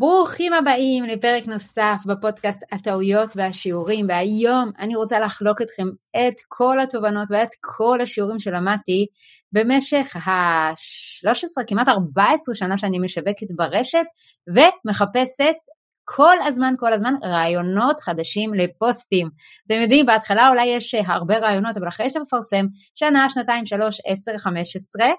ברוכים הבאים לפרק נוסף בפודקאסט הטעויות והשיעורים והיום אני רוצה לחלוק אתכם את כל התובנות ואת כל השיעורים שלמדתי במשך ה-13 כמעט 14 שנה שאני משווקת ברשת ומחפשת כל הזמן כל הזמן רעיונות חדשים לפוסטים. אתם יודעים בהתחלה אולי יש הרבה רעיונות אבל אחרי שאתה מפרסם שנה, שנתיים, שלוש, עשר, חמש עשרה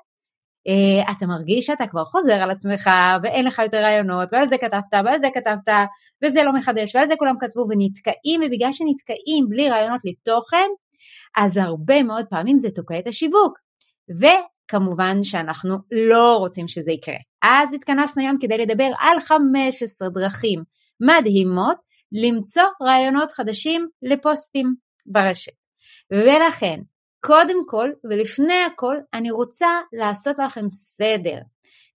אתה מרגיש שאתה כבר חוזר על עצמך ואין לך יותר רעיונות ועל זה כתבת ועל זה כתבת וזה לא מחדש ועל זה כולם כתבו ונתקעים ובגלל שנתקעים בלי רעיונות לתוכן אז הרבה מאוד פעמים זה תוקע את השיווק וכמובן שאנחנו לא רוצים שזה יקרה. אז התכנסנו היום כדי לדבר על 15 דרכים מדהימות למצוא רעיונות חדשים לפוסטים ברשת. ולכן קודם כל ולפני הכל אני רוצה לעשות לכם סדר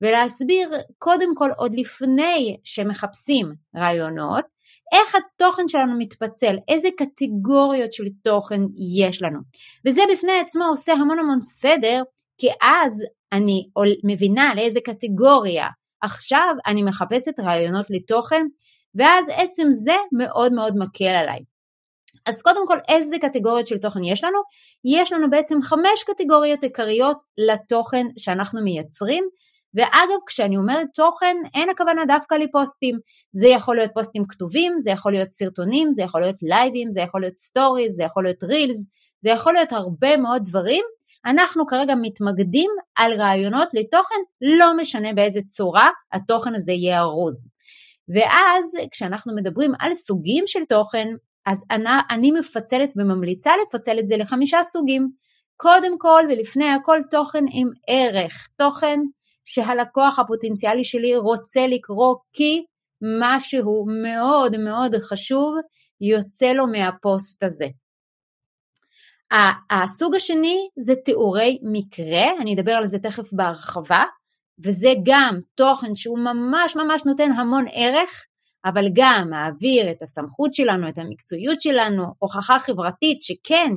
ולהסביר קודם כל עוד לפני שמחפשים רעיונות איך התוכן שלנו מתפצל, איזה קטגוריות של תוכן יש לנו. וזה בפני עצמו עושה המון המון סדר כי אז אני מבינה לאיזה קטגוריה עכשיו אני מחפשת רעיונות לתוכן ואז עצם זה מאוד מאוד מקל עליי. אז קודם כל איזה קטגוריות של תוכן יש לנו? יש לנו בעצם חמש קטגוריות עיקריות לתוכן שאנחנו מייצרים. ואגב כשאני אומרת תוכן אין הכוונה דווקא לפוסטים. זה יכול להיות פוסטים כתובים, זה יכול להיות סרטונים, זה יכול להיות לייבים, זה יכול להיות stories, זה יכול להיות reels, זה יכול להיות הרבה מאוד דברים. אנחנו כרגע מתמקדים על רעיונות לתוכן לא משנה באיזה צורה התוכן הזה יהיה ארוז ואז כשאנחנו מדברים על סוגים של תוכן אז אני, אני מפצלת וממליצה לפצל את זה לחמישה סוגים. קודם כל ולפני הכל תוכן עם ערך, תוכן שהלקוח הפוטנציאלי שלי רוצה לקרוא כי משהו מאוד מאוד חשוב יוצא לו מהפוסט הזה. הסוג השני זה תיאורי מקרה, אני אדבר על זה תכף בהרחבה, וזה גם תוכן שהוא ממש ממש נותן המון ערך אבל גם מעביר את הסמכות שלנו, את המקצועיות שלנו, הוכחה חברתית שכן,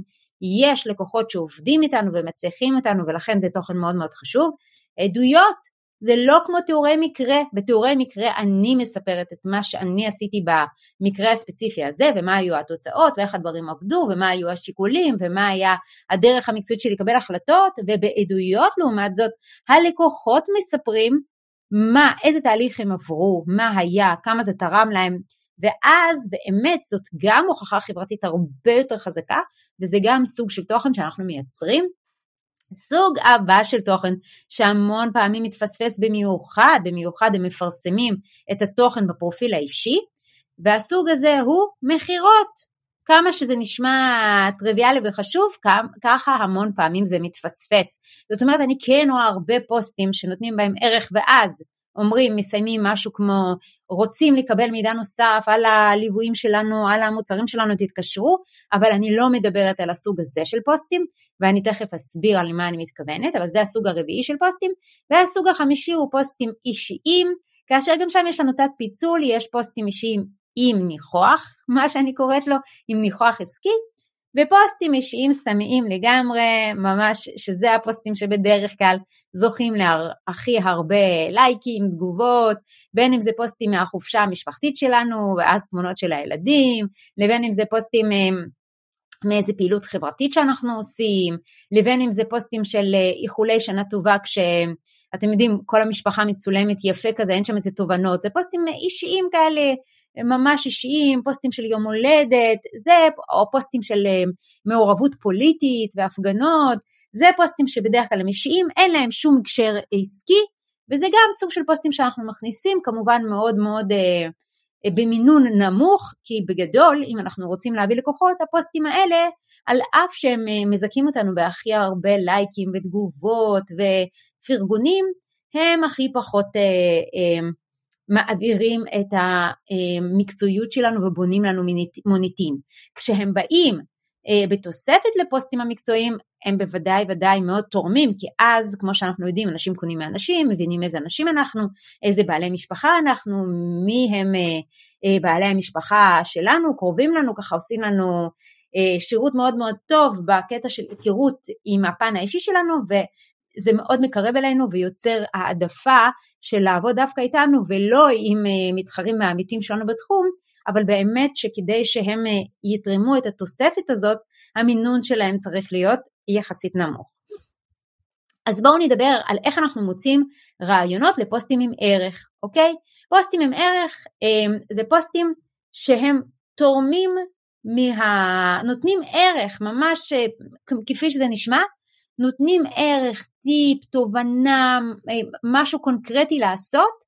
יש לקוחות שעובדים איתנו ומצליחים איתנו ולכן זה תוכן מאוד מאוד חשוב. עדויות זה לא כמו תיאורי מקרה, בתיאורי מקרה אני מספרת את מה שאני עשיתי במקרה הספציפי הזה ומה היו התוצאות ואיך הדברים עבדו ומה היו השיקולים ומה היה הדרך המקצועית שלי לקבל החלטות ובעדויות לעומת זאת הלקוחות מספרים מה, איזה תהליך הם עברו, מה היה, כמה זה תרם להם, ואז באמת זאת גם הוכחה חברתית הרבה יותר חזקה, וזה גם סוג של תוכן שאנחנו מייצרים. סוג הבא של תוכן שהמון פעמים מתפספס במיוחד, במיוחד הם מפרסמים את התוכן בפרופיל האישי, והסוג הזה הוא מכירות. כמה שזה נשמע טריוויאלי וחשוב, ככה המון פעמים זה מתפספס. זאת אומרת, אני כן רואה הרבה פוסטים שנותנים בהם ערך ואז אומרים, מסיימים משהו כמו רוצים לקבל מידע נוסף על הליוויים שלנו, על המוצרים שלנו, תתקשרו, אבל אני לא מדברת על הסוג הזה של פוסטים, ואני תכף אסביר על מה אני מתכוונת, אבל זה הסוג הרביעי של פוסטים, והסוג החמישי הוא פוסטים אישיים, כאשר גם שם יש לנו תת פיצול, יש פוסטים אישיים עם ניחוח, מה שאני קוראת לו, עם ניחוח עסקי, ופוסטים אישיים סתמיים לגמרי, ממש שזה הפוסטים שבדרך כלל זוכים להכי הרבה לייקים, תגובות, בין אם זה פוסטים מהחופשה המשפחתית שלנו, ואז תמונות של הילדים, לבין אם זה פוסטים אה, מאיזה פעילות חברתית שאנחנו עושים, לבין אם זה פוסטים של אה, איחולי שנה טובה כשאתם יודעים כל המשפחה מצולמת יפה כזה, אין שם איזה תובנות, זה פוסטים אישיים כאלה ממש אישיים, פוסטים של יום הולדת, זה, או פוסטים של אה, מעורבות פוליטית והפגנות, זה פוסטים שבדרך כלל הם אישיים, אין להם שום הקשר עסקי, וזה גם סוג של פוסטים שאנחנו מכניסים, כמובן מאוד מאוד אה, אה, במינון נמוך, כי בגדול, אם אנחנו רוצים להביא לקוחות, הפוסטים האלה, על אף שהם אה, מזכים אותנו בהכי הרבה לייקים ותגובות ופרגונים, הם הכי פחות אה, אה, מעבירים את המקצועיות שלנו ובונים לנו מוניטין. כשהם באים אה, בתוספת לפוסטים המקצועיים, הם בוודאי ודאי מאוד תורמים, כי אז, כמו שאנחנו יודעים, אנשים קונים מאנשים, מבינים איזה אנשים אנחנו, איזה בעלי משפחה אנחנו, מי הם אה, אה, בעלי המשפחה שלנו, קרובים לנו, ככה עושים לנו שירות מאוד מאוד טוב בקטע של היכרות עם הפן האישי שלנו, זה מאוד מקרב אלינו ויוצר העדפה של לעבוד דווקא איתנו ולא עם אה, מתחרים מהעמיתים שלנו בתחום, אבל באמת שכדי שהם אה, יתרמו את התוספת הזאת, המינון שלהם צריך להיות יחסית נמוך. אז בואו נדבר על איך אנחנו מוצאים רעיונות לפוסטים עם ערך, אוקיי? פוסטים עם ערך זה פוסטים שהם תורמים מה... נותנים ערך, ממש כפי שזה נשמע, נותנים ערך, טיפ, תובנה, משהו קונקרטי לעשות,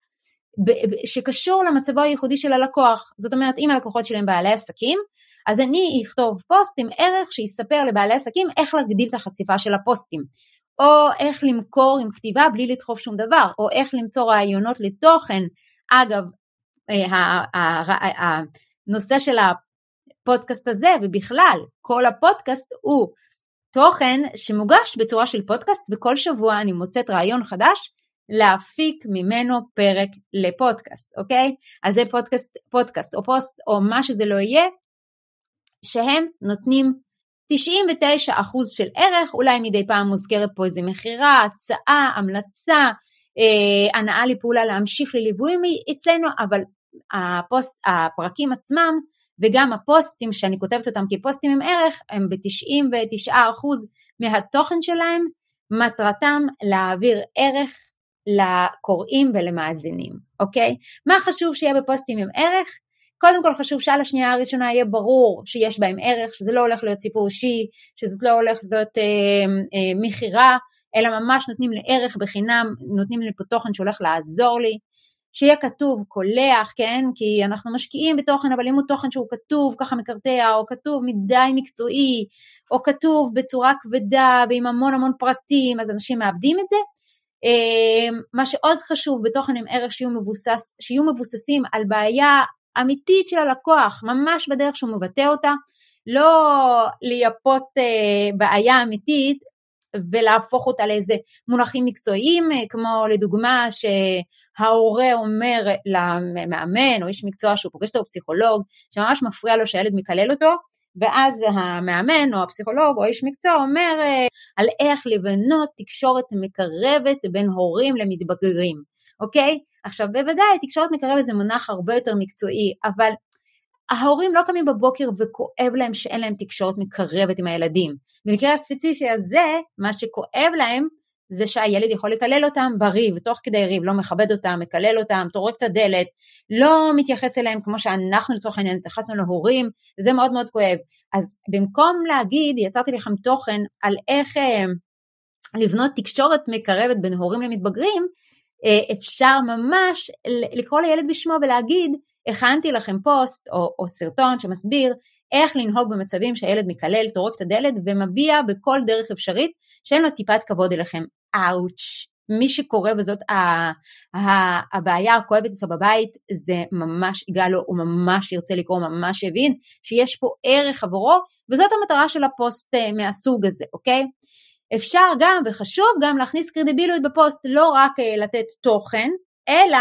שקשור למצבו הייחודי של הלקוח. זאת אומרת, אם הלקוחות שלהם בעלי עסקים, אז אני אכתוב פוסט עם ערך שיספר לבעלי עסקים איך להגדיל את החשיפה של הפוסטים, או איך למכור עם כתיבה בלי לדחוף שום דבר, או איך למצוא רעיונות לתוכן. אגב, אה, הנושא של הפודקאסט הזה ובכלל כל הפודקאסט הוא תוכן שמוגש בצורה של פודקאסט וכל שבוע אני מוצאת רעיון חדש להפיק ממנו פרק לפודקאסט, אוקיי? אז זה פודקאסט, פודקאסט או פוסט או מה שזה לא יהיה, שהם נותנים 99% של ערך, אולי מדי פעם מוזכרת פה איזה מכירה, הצעה, המלצה, אה, הנאה לפעולה להמשיך לליוויים אצלנו, אבל הפוסט, הפרקים עצמם וגם הפוסטים שאני כותבת אותם כפוסטים עם ערך הם ב-99% מהתוכן שלהם מטרתם להעביר ערך לקוראים ולמאזינים, אוקיי? מה חשוב שיהיה בפוסטים עם ערך? קודם כל חשוב שעל השנייה הראשונה יהיה ברור שיש בהם ערך, שזה לא הולך להיות סיפור אישי, שזאת לא הולך להיות אה, אה, מכירה, אלא ממש נותנים לי ערך בחינם, נותנים לי פה תוכן שהולך לעזור לי. שיהיה כתוב קולח, כן? כי אנחנו משקיעים בתוכן, אבל אם הוא תוכן שהוא כתוב ככה מקרטע, או כתוב מדי מקצועי, או כתוב בצורה כבדה ועם המון המון פרטים, אז אנשים מאבדים את זה. אמ, מה שעוד חשוב בתוכן עם ערך שיהיו, מבוסס, שיהיו מבוססים על בעיה אמיתית של הלקוח, ממש בדרך שהוא מבטא אותה, לא לייפות אה, בעיה אמיתית ולהפוך אותה לאיזה מונחים מקצועיים, אה, כמו לדוגמה שההורה אומר למאמן או איש מקצוע שהוא פוגש אותו פסיכולוג, שממש מפריע לו שהילד מקלל אותו, ואז המאמן או הפסיכולוג או איש מקצוע אומר על איך לבנות תקשורת מקרבת בין הורים למתבגרים, אוקיי? עכשיו בוודאי תקשורת מקרבת זה מונח הרבה יותר מקצועי, אבל ההורים לא קמים בבוקר וכואב להם שאין להם תקשורת מקרבת עם הילדים. במקרה הספציפי הזה, מה שכואב להם זה שהילד יכול לקלל אותם בריב, תוך כדי ריב, לא מכבד אותם, מקלל אותם, טורק את הדלת, לא מתייחס אליהם כמו שאנחנו לצורך העניין התייחסנו להורים, זה מאוד מאוד כואב. אז במקום להגיד, יצרתי לכם תוכן על איך אה, לבנות תקשורת מקרבת בין הורים למתבגרים, אה, אפשר ממש לקרוא לילד בשמו ולהגיד, הכנתי לכם פוסט או, או סרטון שמסביר איך לנהוג במצבים שהילד מקלל, טורק את הדלת ומביע בכל דרך אפשרית שאין לו טיפת כבוד אליכם. אאוץ'. מי שקורא וזאת הבעיה הכואבת אצלו בבית, זה ממש יגע לו, הוא ממש ירצה לקרוא, ממש יבין שיש פה ערך עבורו, וזאת המטרה של הפוסט אה, מהסוג הזה, אוקיי? אפשר גם, וחשוב גם, להכניס קרדיביליות בפוסט, לא רק אה, לתת תוכן, אלא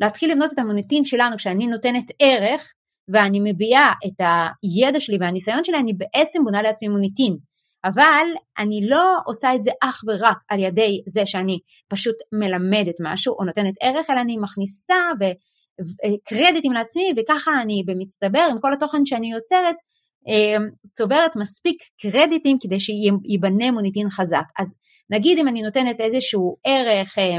להתחיל לבנות את המוניטין שלנו כשאני נותנת ערך ואני מביעה את הידע שלי והניסיון שלי, אני בעצם בונה לעצמי מוניטין. אבל אני לא עושה את זה אך ורק על ידי זה שאני פשוט מלמדת משהו או נותנת ערך, אלא אני מכניסה קרדיטים לעצמי וככה אני במצטבר עם כל התוכן שאני יוצרת אה, צוברת מספיק קרדיטים כדי שייבנה מוניטין חזק. אז נגיד אם אני נותנת איזשהו ערך, אה,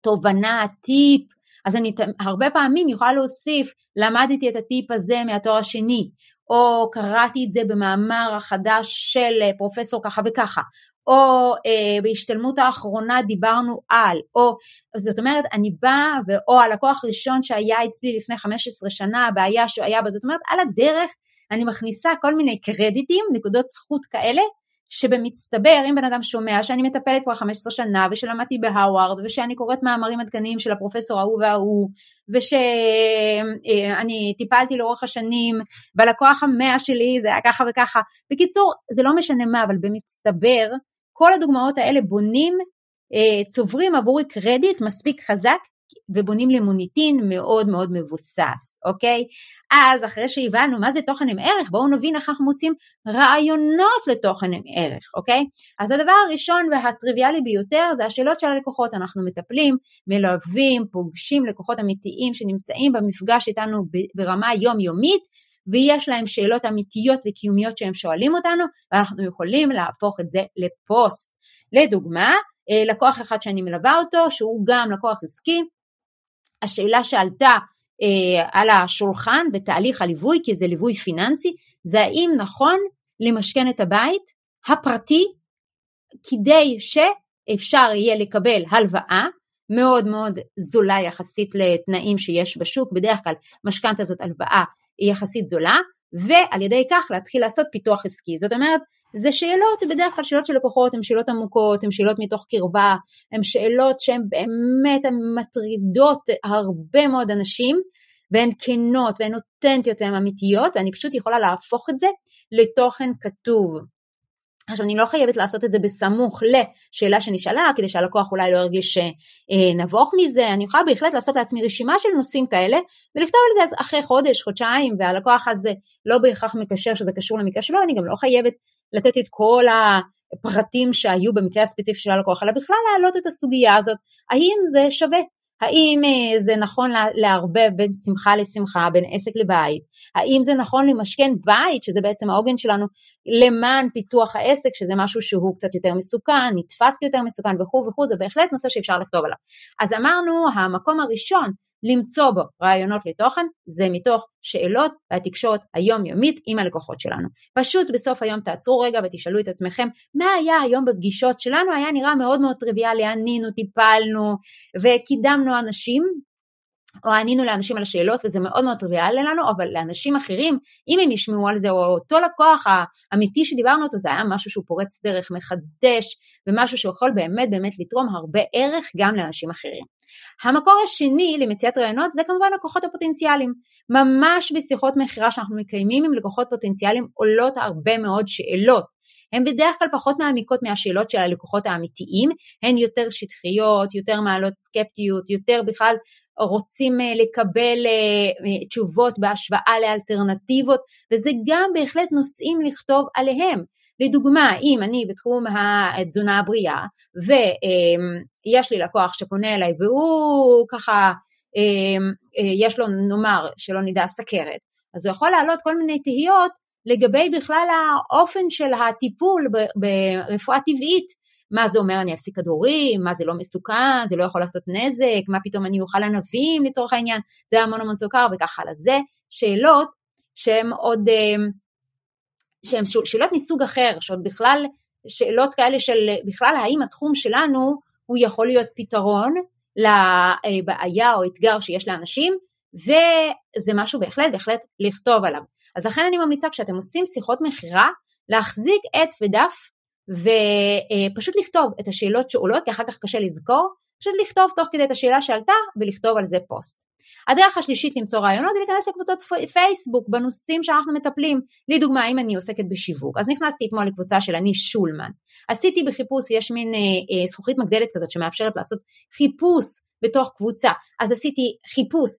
תובנה, טיפ, אז אני הרבה פעמים יכולה להוסיף, למדתי את הטיפ הזה מהתואר השני, או קראתי את זה במאמר החדש של אה, פרופסור ככה וככה, או אה, בהשתלמות האחרונה דיברנו על, או זאת אומרת אני באה, או הלקוח הראשון שהיה אצלי לפני 15 שנה, הבעיה שהוא היה בה, זאת אומרת על הדרך אני מכניסה כל מיני קרדיטים, נקודות זכות כאלה, שבמצטבר אם בן אדם שומע שאני מטפלת כבר 15 שנה ושלמדתי בהאווארד ושאני קוראת מאמרים עדכניים של הפרופסור ההוא וההוא ושאני טיפלתי לאורך השנים בלקוח המאה שלי זה היה ככה וככה. בקיצור זה לא משנה מה אבל במצטבר כל הדוגמאות האלה בונים אה, צוברים עבורי קרדיט מספיק חזק ובונים לי מוניטין מאוד מאוד מבוסס, אוקיי? אז אחרי שהבנו מה זה תוכן עם ערך, בואו נבין איך אנחנו מוצאים רעיונות לתוכן עם ערך, אוקיי? אז הדבר הראשון והטריוויאלי ביותר זה השאלות של הלקוחות. אנחנו מטפלים, מלווים, פוגשים לקוחות אמיתיים שנמצאים במפגש איתנו ברמה יומיומית, ויש להם שאלות אמיתיות וקיומיות שהם שואלים אותנו, ואנחנו יכולים להפוך את זה לפוסט. לדוגמה, לקוח אחד שאני מלווה אותו, שהוא גם לקוח עסקי, השאלה שעלתה אה, על השולחן בתהליך הליווי, כי זה ליווי פיננסי, זה האם נכון למשכן את הבית הפרטי כדי שאפשר יהיה לקבל הלוואה מאוד מאוד זולה יחסית לתנאים שיש בשוק, בדרך כלל משכנתה זאת הלוואה יחסית זולה, ועל ידי כך להתחיל לעשות פיתוח עסקי. זאת אומרת, זה שאלות, בדרך כלל שאלות של לקוחות, הן שאלות עמוקות, הן שאלות מתוך קרבה, הן שאלות שהן באמת מטרידות הרבה מאוד אנשים, והן כנות והן אותנטיות והן אמיתיות, ואני פשוט יכולה להפוך את זה לתוכן כתוב. עכשיו אני לא חייבת לעשות את זה בסמוך לשאלה שנשאלה כדי שהלקוח אולי לא ירגיש אה, נבוך מזה, אני יכולה בהחלט לעשות לעצמי רשימה של נושאים כאלה ולכתוב על זה אחרי חודש, חודשיים והלקוח הזה לא בהכרח מקשר שזה קשור למקרה שלו, אני גם לא חייבת לתת את כל הפרטים שהיו במקרה הספציפי של הלקוח, אלא בכלל להעלות את הסוגיה הזאת, האם זה שווה האם אה, זה נכון לערבב בין שמחה לשמחה, בין עסק לבית? האם זה נכון למשכן בית, שזה בעצם העוגן שלנו, למען פיתוח העסק, שזה משהו שהוא קצת יותר מסוכן, נתפס כיותר מסוכן וכו' וכו', זה בהחלט נושא שאפשר לכתוב עליו. אז אמרנו, המקום הראשון למצוא בו רעיונות לתוכן זה מתוך שאלות והתקשורת היומיומית עם הלקוחות שלנו. פשוט בסוף היום תעצרו רגע ותשאלו את עצמכם מה היה היום בפגישות שלנו היה נראה מאוד מאוד טריוויאלי, ענינו, טיפלנו וקידמנו אנשים או ענינו לאנשים על השאלות וזה מאוד מאוד טריוויאלי לנו, אבל לאנשים אחרים, אם הם ישמעו על זה, או אותו לקוח האמיתי שדיברנו אותו, זה היה משהו שהוא פורץ דרך, מחדש, ומשהו שיכול באמת באמת לתרום הרבה ערך גם לאנשים אחרים. המקור השני למציאת רעיונות זה כמובן לקוחות הפוטנציאליים. ממש בשיחות מכירה שאנחנו מקיימים עם לקוחות פוטנציאליים עולות הרבה מאוד שאלות. הן בדרך כלל פחות מעמיקות מהשאלות של הלקוחות האמיתיים, הן יותר שטחיות, יותר מעלות סקפטיות, יותר בכלל רוצים אה, לקבל אה, תשובות בהשוואה לאלטרנטיבות, וזה גם בהחלט נושאים לכתוב עליהם. לדוגמה, אם אני בתחום התזונה הבריאה, ויש לי לקוח שפונה אליי והוא ככה, אה, יש לו נאמר שלא נדע סכרת, אז הוא יכול להעלות כל מיני תהיות לגבי בכלל האופן של הטיפול ברפואה טבעית, מה זה אומר אני אפסיק כדורים, מה זה לא מסוכן, זה לא יכול לעשות נזק, מה פתאום אני אוכל ענבים לצורך העניין, זה המון המון סוכר וכך הלאה. זה שאלות שהן עוד, אה, שהן שאלות מסוג אחר, שעוד בכלל, שאלות כאלה של בכלל האם התחום שלנו הוא יכול להיות פתרון לבעיה או אתגר שיש לאנשים, וזה משהו בהחלט בהחלט לכתוב עליו. אז לכן אני ממליצה כשאתם עושים שיחות מכירה, להחזיק עט ודף ופשוט לכתוב את השאלות שעולות, כי אחר כך קשה לזכור, פשוט לכתוב תוך כדי את השאלה שעלתה ולכתוב על זה פוסט. הדרך השלישית למצוא רעיונות היא להיכנס לקבוצות פייסבוק בנושאים שאנחנו מטפלים. לדוגמה, אם אני עוסקת בשיווק, אז נכנסתי אתמול לקבוצה של אני שולמן. עשיתי בחיפוש, יש מין אה, אה, זכוכית מגדלת כזאת שמאפשרת לעשות חיפוש בתוך קבוצה, אז עשיתי חיפוש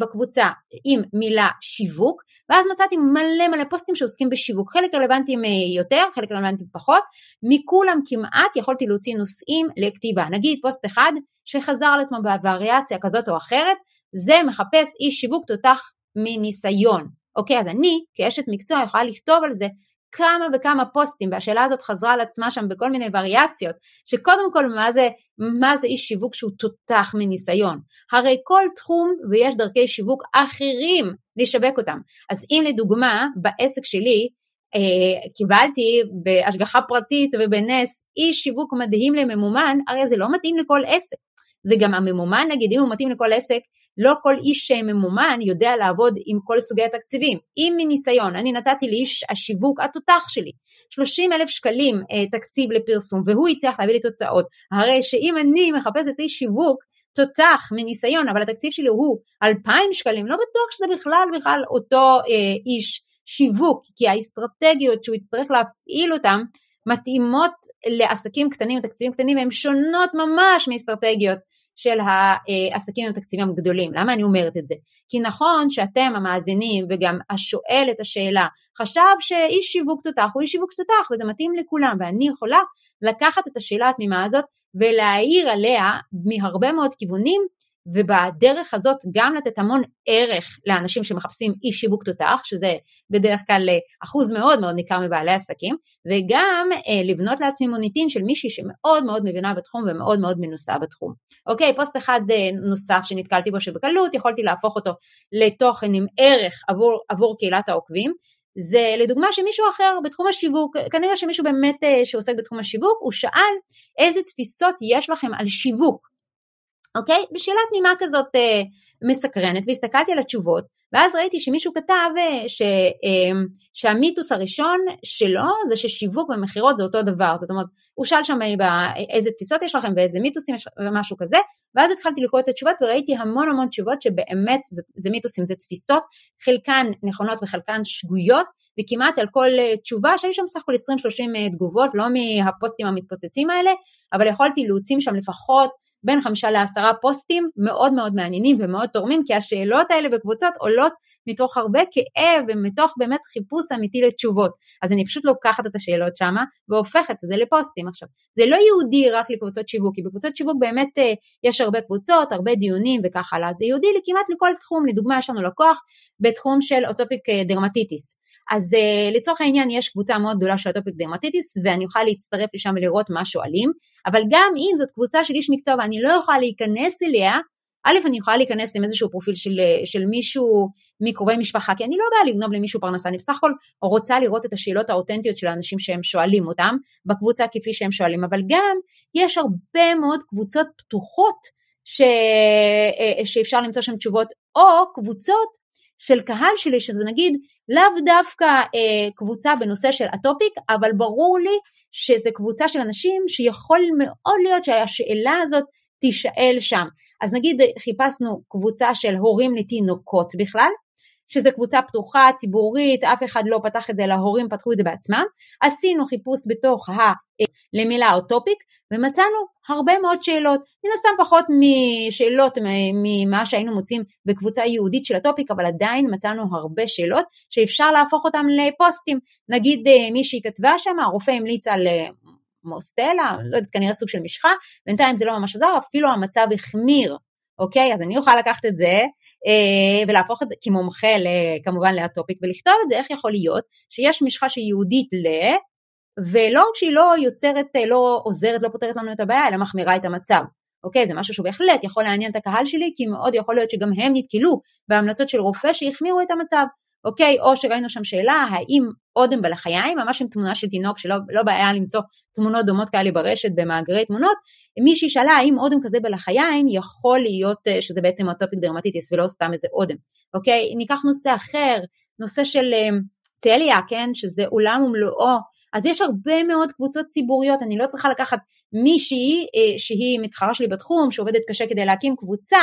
בקבוצה עם מילה שיווק, ואז מצאתי מלא מלא פוסטים שעוסקים בשיווק, חלק רלוונטיים אה, יותר, חלק רלוונטיים פחות, מכולם כמעט יכולתי להוציא נושאים לכתיבה, נגיד פוסט אחד שחזר על עצמו בווריאציה כזאת או אחרת, זה מחפש איש שיווק תותח מניסיון, אוקיי, אז אני כאשת מקצוע יכולה לכתוב על זה כמה וכמה פוסטים והשאלה הזאת חזרה על עצמה שם בכל מיני וריאציות שקודם כל מה זה, מה זה איש שיווק שהוא תותח מניסיון? הרי כל תחום ויש דרכי שיווק אחרים לשווק אותם. אז אם לדוגמה בעסק שלי אה, קיבלתי בהשגחה פרטית ובנס איש שיווק מדהים לממומן הרי זה לא מתאים לכל עסק זה גם הממומן נגיד אם הוא מתאים לכל עסק לא כל איש ממומן יודע לעבוד עם כל סוגי התקציבים. אם מניסיון אני נתתי לאיש השיווק התותח שלי 30 אלף שקלים אה, תקציב לפרסום והוא הצליח להביא לי תוצאות, הרי שאם אני מחפשת איש שיווק תותח מניסיון אבל התקציב שלי הוא 2,000 שקלים, לא בטוח שזה בכלל בכלל אותו אה, איש שיווק, כי האסטרטגיות שהוא יצטרך להפעיל אותן מתאימות לעסקים קטנים ותקציבים קטנים והן שונות ממש מאסטרטגיות של העסקים עם תקציבים גדולים. למה אני אומרת את זה? כי נכון שאתם המאזינים וגם השואל את השאלה חשב שאיש שיווק תותח הוא איש שיווק תותח וזה מתאים לכולם ואני יכולה לקחת את השאלה התמימה הזאת ולהעיר עליה מהרבה מאוד כיוונים ובדרך הזאת גם לתת המון ערך לאנשים שמחפשים אי שיווק תותח, שזה בדרך כלל אה, אחוז מאוד מאוד ניכר מבעלי עסקים, וגם אה, לבנות לעצמי מוניטין של מישהי שמאוד מאוד מבינה בתחום ומאוד מאוד מנוסה בתחום. אוקיי, פוסט אחד אה, נוסף שנתקלתי בו שבקלות יכולתי להפוך אותו לתוכן עם ערך עבור, עבור קהילת העוקבים, זה לדוגמה שמישהו אחר בתחום השיווק, כנראה שמישהו באמת אה, שעוסק בתחום השיווק, הוא שאל איזה תפיסות יש לכם על שיווק. אוקיי? בשאלה תמימה כזאת אה, מסקרנת, והסתכלתי על התשובות, ואז ראיתי שמישהו כתב אה, ש, אה, שהמיתוס הראשון שלו זה ששיווק ומכירות זה אותו דבר, זאת אומרת, הוא שאל שם אה, איזה תפיסות יש לכם ואיזה מיתוסים יש ומשהו כזה, ואז התחלתי לקרוא את התשובות וראיתי המון המון תשובות שבאמת זה, זה מיתוסים, זה תפיסות, חלקן נכונות וחלקן שגויות, וכמעט על כל אה, תשובה שהיו שם סך הכל 20-30 אה, תגובות, לא מהפוסטים המתפוצצים האלה, אבל יכולתי להוציא שם לפחות בין חמישה לעשרה פוסטים מאוד מאוד מעניינים ומאוד תורמים, כי השאלות האלה בקבוצות עולות מתוך הרבה כאב ומתוך באמת חיפוש אמיתי לתשובות. אז אני פשוט לוקחת את השאלות שמה והופכת את זה לפוסטים. עכשיו, זה לא ייעודי רק לקבוצות שיווק, כי בקבוצות שיווק באמת אה, יש הרבה קבוצות, הרבה דיונים וכך הלאה. זה ייעודי כמעט לכל תחום, לדוגמה יש לנו לקוח בתחום של atopic אה, dermatitis. אז אה, לצורך העניין יש קבוצה מאוד גדולה של atopic dermatitis ואני אוכל להצטרף לשם ולראות מה שואלים, אבל גם אם זאת קבוצה של איש מקצוע לא יכולה להיכנס אליה, א', אני יכולה להיכנס עם איזשהו פרופיל של, של מישהו מקרובי משפחה, כי אני לא באה לגנוב למישהו פרנסה, אני בסך הכל רוצה לראות את השאלות האותנטיות של האנשים שהם שואלים אותם, בקבוצה כפי שהם שואלים, אבל גם יש הרבה מאוד קבוצות פתוחות ש, אה, שאפשר למצוא שם תשובות, או קבוצות של קהל שלי, שזה נגיד לאו דווקא אה, קבוצה בנושא של הטופיק, אבל ברור לי שזה קבוצה של אנשים שיכול מאוד להיות שהשאלה הזאת תישאל שם. אז נגיד חיפשנו קבוצה של הורים לתינוקות בכלל, שזה קבוצה פתוחה, ציבורית, אף אחד לא פתח את זה, אלא ההורים פתחו את זה בעצמם. עשינו חיפוש בתוך ה... למילה atopic, ומצאנו הרבה מאוד שאלות. מן הסתם פחות משאלות ממה שהיינו מוצאים בקבוצה ייעודית של atopic, אבל עדיין מצאנו הרבה שאלות שאפשר להפוך אותן לפוסטים. נגיד אה, מישהי כתבה שם, הרופא המליץ על אה, מוסטלה, לא יודעת, כנראה סוג של משחה, בינתיים זה לא ממש עזר, אפילו המצב החמיר אוקיי? אז אני אוכל לקחת את זה אה, ולהפוך את זה כמומחה כמובן לטופיק ולכתוב את זה, איך יכול להיות שיש משחה שהיא יהודית ל... ולא רק שהיא לא יוצרת, אה, לא עוזרת, לא פותרת לנו את הבעיה, אלא מחמירה את המצב. אוקיי, זה משהו שהוא בהחלט יכול לעניין את הקהל שלי, כי מאוד יכול להיות שגם הם נתקלו בהמלצות של רופא שהחמירו את המצב. אוקיי? או שראינו שם שאלה, האם אודם בלחיים, ממש עם תמונה של תינוק, שלא לא בעיה למצוא תמונות דומות כאלה ברשת במאגרי תמונות, מישהי שאלה האם אודם כזה בלחיים יכול להיות אה, שזה בעצם אוטופיק דרמטיטיס ולא סתם איזה אודם, אוקיי? ניקח נושא אחר, נושא של אה, צליה, כן? שזה עולם ומלואו. אז יש הרבה מאוד קבוצות ציבוריות, אני לא צריכה לקחת מישהי אה, שהיא מתחרה שלי בתחום, שעובדת קשה כדי להקים קבוצה,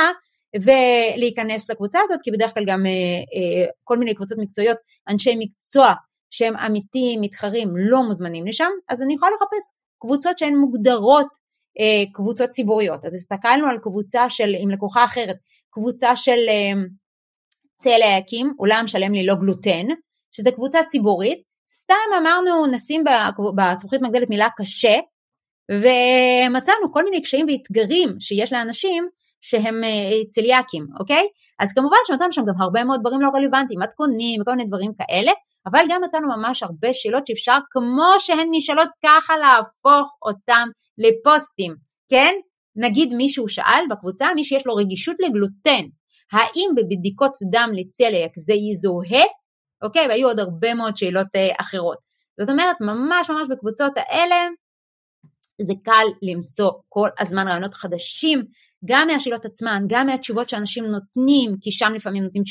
ולהיכנס לקבוצה הזאת, כי בדרך כלל גם אה, אה, כל מיני קבוצות מקצועיות, אנשי מקצוע שהם אמיתיים, מתחרים, לא מוזמנים לשם, אז אני יכולה לחפש קבוצות שהן מוגדרות אה, קבוצות ציבוריות. אז הסתכלנו על קבוצה של, עם לקוחה אחרת, קבוצה של צל היקים, עולם שלם ללא גלוטן, שזה קבוצה ציבורית, סתם אמרנו נשים בזכוכית מגדלת מילה קשה, ומצאנו כל מיני קשיים ואתגרים שיש לאנשים שהם אה, צליאקים, אוקיי? אז כמובן שמצאנו שם גם הרבה מאוד דברים לא רלוונטיים, מתכונים וכל מיני דברים כאלה, אבל גם מצאנו ממש הרבה שאלות שאפשר כמו שהן נשאלות ככה להפוך אותן לפוסטים, כן? נגיד מישהו שאל בקבוצה, מי שיש לו רגישות לגלוטן, האם בבדיקות דם לצליאק זה יזוהה? אוקיי? והיו עוד הרבה מאוד שאלות אה, אחרות. זאת אומרת, ממש ממש בקבוצות האלה זה קל למצוא כל הזמן רעיונות חדשים, גם מהשאלות עצמן, גם מהתשובות שאנשים נותנים, כי שם לפעמים נותנים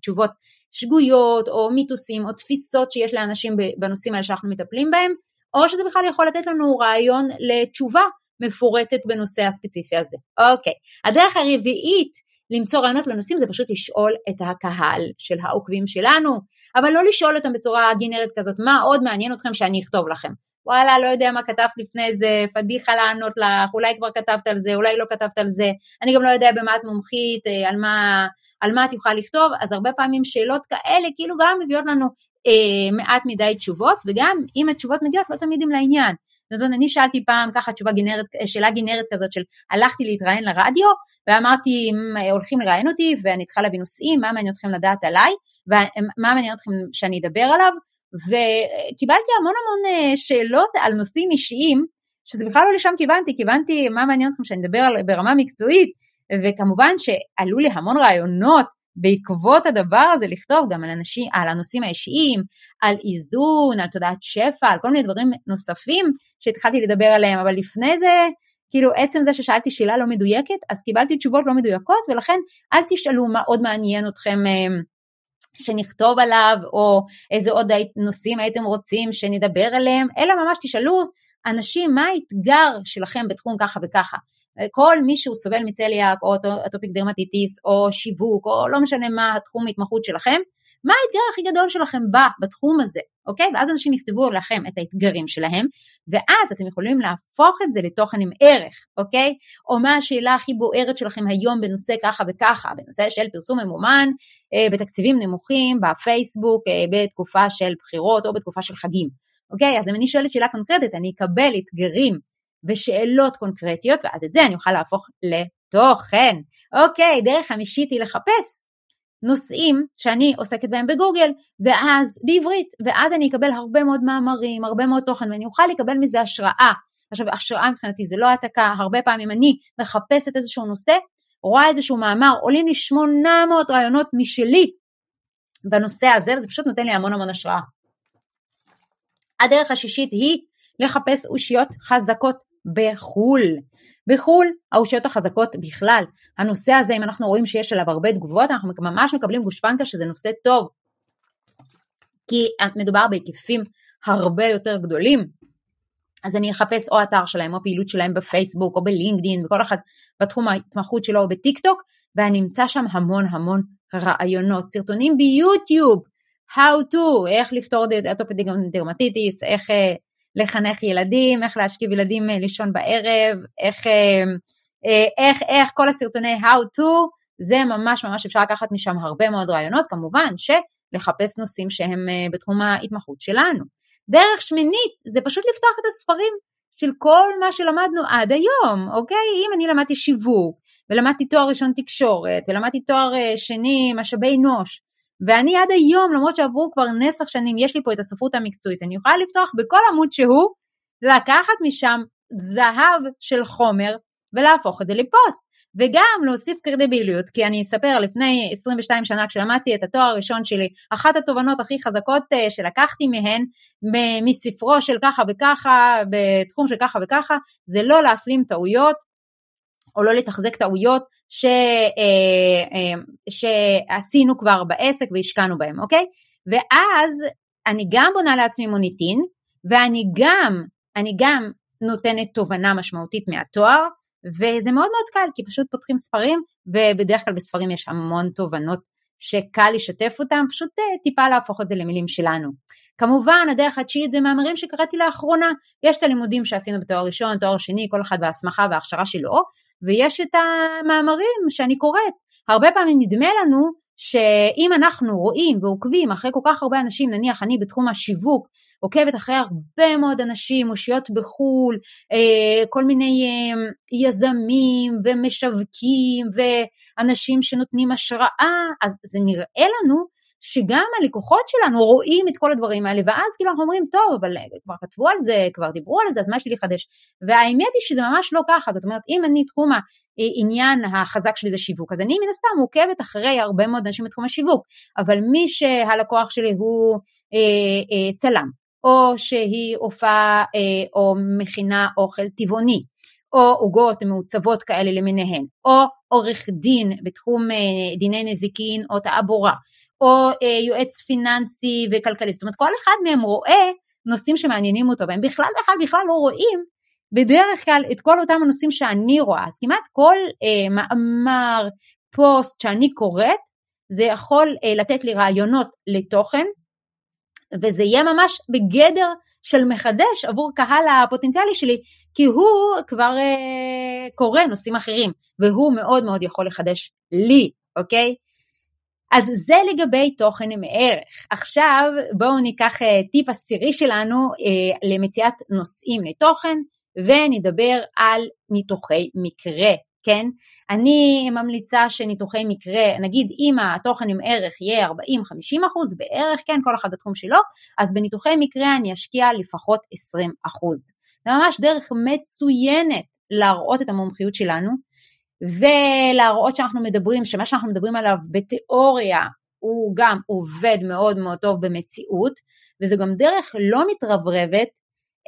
תשובות שגויות, או מיתוסים, או תפיסות שיש לאנשים בנושאים האלה שאנחנו מטפלים בהם, או שזה בכלל יכול לתת לנו רעיון לתשובה מפורטת בנושא הספציפי הזה. אוקיי, הדרך הרביעית למצוא רעיונות לנושאים זה פשוט לשאול את הקהל של העוקבים שלנו, אבל לא לשאול אותם בצורה גנרית כזאת, מה עוד מעניין אתכם שאני אכתוב לכם. וואלה, לא יודע מה כתבת לפני זה, פדיחה לענות לך, אולי כבר כתבת על זה, אולי לא כתבת על זה, אני גם לא יודע במה את מומחית, אה, על מה, על מה את יכולה לכתוב, אז הרבה פעמים שאלות כאלה כאילו גם מביאות לנו אה, מעט מדי תשובות, וגם אם התשובות מגיעות לא תמיד הם לעניין. זאת אומרת, אני שאלתי פעם ככה תשובה גנרת, שאלה גנרת כזאת של הלכתי להתראיין לרדיו, ואמרתי, הולכים לראיין אותי ואני צריכה להביא נושאים, מה מעניין אתכם לדעת עליי, ומה מעניין אתכם שאני אדבר עליו, וקיבלתי המון המון אה, שאלות על נושאים אישיים, שזה בכלל לא לשם כיוונתי, כיוונתי מה מעניין אתכם שאני אדבר ברמה מקצועית, וכמובן שעלו לי המון רעיונות בעקבות הדבר הזה לכתוב גם על, אנשים, על הנושאים האישיים, על איזון, על תודעת שפע, על כל מיני דברים נוספים שהתחלתי לדבר עליהם, אבל לפני זה, כאילו עצם זה ששאלתי שאלה לא מדויקת, אז קיבלתי תשובות לא מדויקות, ולכן אל תשאלו מה עוד מעניין אתכם אה, שנכתוב עליו, או איזה עוד נושאים הייתם רוצים שנדבר עליהם, אלא ממש תשאלו אנשים מה האתגר שלכם בתחום ככה וככה. כל מי שהוא סובל מצליאק או אטופיק דרמטיטיס או שיווק או לא משנה מה התחום ההתמחות שלכם, מה האתגר הכי גדול שלכם בא בתחום הזה, אוקיי? ואז אנשים יכתבו לכם את האתגרים שלהם, ואז אתם יכולים להפוך את זה לתוכן עם ערך, אוקיי? או מה השאלה הכי בוערת שלכם היום בנושא ככה וככה, בנושא של פרסום ממומן, אה, בתקציבים נמוכים, בפייסבוק, אה, בתקופה של בחירות או בתקופה של חגים, אוקיי? אז אם אני שואלת שאלה קונקרטית, אני אקבל אתגרים ושאלות קונקרטיות, ואז את זה אני אוכל להפוך לתוכן. אוקיי, דרך חמישית היא לחפש נושאים שאני עוסקת בהם בגוגל, ואז בעברית, ואז אני אקבל הרבה מאוד מאמרים, הרבה מאוד תוכן, ואני אוכל לקבל מזה השראה. עכשיו, השראה מבחינתי זה לא העתקה, הרבה פעמים אני מחפשת איזשהו נושא, רואה איזשהו מאמר, עולים לי 800 רעיונות משלי בנושא הזה, וזה פשוט נותן לי המון המון השראה. הדרך השישית היא לחפש אושיות חזקות בחו"ל. בחו"ל האושיות החזקות בכלל, הנושא הזה אם אנחנו רואים שיש עליו הרבה תגובות אנחנו ממש מקבלים גושפנקה שזה נושא טוב. כי מדובר בהיקפים הרבה יותר גדולים. אז אני אחפש או אתר שלהם או פעילות שלהם בפייסבוק או בלינקדין וכל אחד בתחום ההתמחות שלו או בטיק טוק ואני אמצא שם המון המון רעיונות, סרטונים ביוטיוב, how to, איך לפתור אטופיק דרמטיטיס, איך אה, לחנך ילדים, איך להשכיב ילדים אה, לישון בערב, איך, אה, אה, איך, איך כל הסרטוני How to, זה ממש ממש אפשר לקחת משם הרבה מאוד רעיונות, כמובן שלחפש נושאים שהם בתחום ההתמחות שלנו. דרך שמינית זה פשוט לפתוח את הספרים של כל מה שלמדנו עד היום, אוקיי? אם אני למדתי שיווק, ולמדתי תואר ראשון תקשורת, ולמדתי תואר שני משאבי אנוש, ואני עד היום, למרות שעברו כבר נצח שנים, יש לי פה את הספרות המקצועית, אני יכולה לפתוח בכל עמוד שהוא, לקחת משם זהב של חומר ולהפוך את זה לפוסט. וגם להוסיף קרדיביליות, כי אני אספר, לפני 22 שנה כשלמדתי את התואר הראשון שלי, אחת התובנות הכי חזקות אה, שלקחתי מהן, מספרו של ככה וככה, בתחום של ככה וככה, זה לא להסלים טעויות, או לא לתחזק טעויות ש, אה, אה, שעשינו כבר בעסק והשקענו בהם, אוקיי? ואז אני גם בונה לעצמי מוניטין, ואני גם, אני גם נותנת תובנה משמעותית מהתואר, וזה מאוד מאוד קל, כי פשוט פותחים ספרים, ובדרך כלל בספרים יש המון תובנות שקל לשתף אותם, פשוט אה, טיפה להפוך את זה למילים שלנו. כמובן, הדרך התשיעית זה מאמרים שקראתי לאחרונה. יש את הלימודים שעשינו בתואר ראשון, תואר שני, כל אחד בהסמכה וההכשרה שלו, ויש את המאמרים שאני קוראת. הרבה פעמים נדמה לנו שאם אנחנו רואים ועוקבים אחרי כל כך הרבה אנשים, נניח אני בתחום השיווק, עוקבת אחרי הרבה מאוד אנשים, אושיות בחו"ל, אה, כל מיני אה, יזמים ומשווקים ואנשים שנותנים השראה, אז זה נראה לנו שגם הלקוחות שלנו רואים את כל הדברים האלה, ואז כאילו אנחנו אומרים, טוב, אבל כבר כתבו על זה, כבר דיברו על זה, אז מה יש לי לחדש? והאמת היא שזה ממש לא ככה, זאת אומרת, אם אני תחום העניין החזק שלי זה שיווק, אז אני מן הסתם עוקבת אחרי הרבה מאוד אנשים בתחום השיווק, אבל מי שהלקוח שלי הוא אה, אה, צלם, או שהיא הופעה אה, או מכינה אוכל טבעוני, או עוגות מעוצבות כאלה למיניהן, או עורך דין בתחום אה, דיני נזיקין או תעבורה, או אה, יועץ פיננסי וכלכלי, זאת אומרת כל אחד מהם רואה נושאים שמעניינים אותו, והם בכלל בכלל בכלל לא רואים בדרך כלל את כל אותם הנושאים שאני רואה, אז כמעט כל אה, מאמר, פוסט שאני קוראת, זה יכול אה, לתת לי רעיונות לתוכן, וזה יהיה ממש בגדר של מחדש עבור קהל הפוטנציאלי שלי, כי הוא כבר אה, קורא נושאים אחרים, והוא מאוד מאוד יכול לחדש לי, אוקיי? אז זה לגבי תוכן עם ערך. עכשיו בואו ניקח אה, טיפ עשירי שלנו אה, למציאת נושאים לתוכן, ונדבר על ניתוחי מקרה. כן? אני ממליצה שניתוחי מקרה, נגיד אם התוכן עם ערך יהיה 40-50 אחוז בערך, כן, כל אחד בתחום שלו, אז בניתוחי מקרה אני אשקיע לפחות 20 אחוז. זה ממש דרך מצוינת להראות את המומחיות שלנו, ולהראות שאנחנו מדברים, שמה שאנחנו מדברים עליו בתיאוריה הוא גם עובד מאוד מאוד טוב במציאות, וזו גם דרך לא מתרברבת,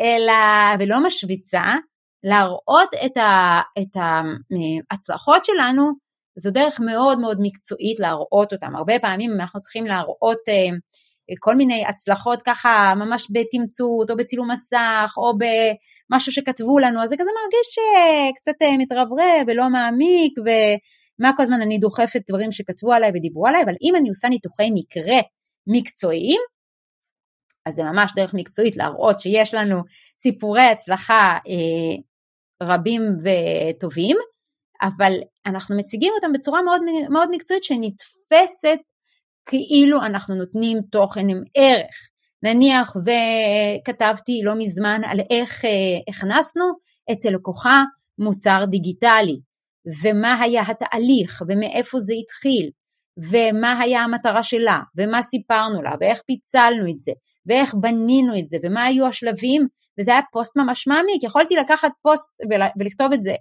אלא, ולא משוויצה, להראות את, ה, את ההצלחות שלנו, זו דרך מאוד מאוד מקצועית להראות אותם. הרבה פעמים אנחנו צריכים להראות אה, כל מיני הצלחות ככה ממש בתמצות או בצילום מסך או במשהו שכתבו לנו, אז זה כזה מרגיש אה, קצת אה, מתרברב ולא מעמיק ומה כל הזמן אני דוחפת דברים שכתבו עליי ודיברו עליי, אבל אם אני עושה ניתוחי מקרה מקצועיים, אז זה ממש דרך מקצועית להראות שיש לנו סיפורי הצלחה אה, רבים וטובים, אבל אנחנו מציגים אותם בצורה מאוד, מאוד מקצועית שנתפסת כאילו אנחנו נותנים תוכן עם ערך. נניח וכתבתי לא מזמן על איך אה, הכנסנו אצל לקוחה מוצר דיגיטלי, ומה היה התהליך, ומאיפה זה התחיל, ומה היה המטרה שלה, ומה סיפרנו לה, ואיך פיצלנו את זה, ואיך בנינו את זה, ומה היו השלבים, וזה היה פוסט ממש מעמיק, יכולתי לקחת פוסט ולכתוב את זה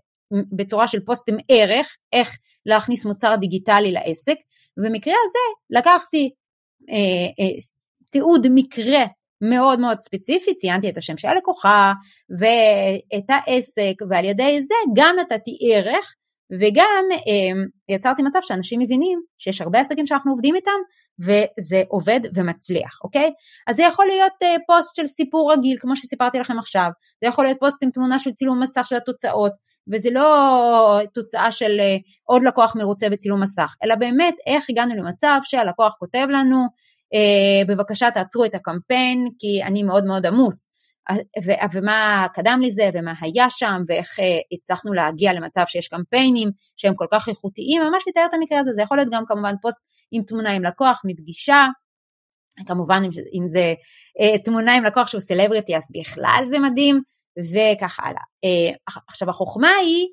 בצורה של פוסט עם ערך, איך להכניס מוצר דיגיטלי לעסק, ובמקרה הזה לקחתי אה, אה, תיעוד מקרה מאוד מאוד ספציפי, ציינתי את השם של הלקוחה ואת העסק, ועל ידי זה גם נתתי ערך וגם אה, יצרתי מצב שאנשים מבינים שיש הרבה עסקים שאנחנו עובדים איתם וזה עובד ומצליח, אוקיי? אז זה יכול להיות אה, פוסט של סיפור רגיל, כמו שסיפרתי לכם עכשיו, זה יכול להיות פוסט עם תמונה של צילום מסך של התוצאות, וזה לא תוצאה של אה, עוד לקוח מרוצה בצילום מסך, אלא באמת איך הגענו למצב שהלקוח כותב לנו, בבקשה תעצרו את הקמפיין כי אני מאוד מאוד עמוס. ומה קדם לזה ומה היה שם ואיך אה, הצלחנו להגיע למצב שיש קמפיינים שהם כל כך איכותיים, ממש לתאר את המקרה הזה, זה יכול להיות גם כמובן פוסט עם תמונה עם לקוח מפגישה, כמובן אם זה אה, תמונה עם לקוח שהוא סלבריטי אז בכלל זה מדהים וכך הלאה. אה, עכשיו החוכמה היא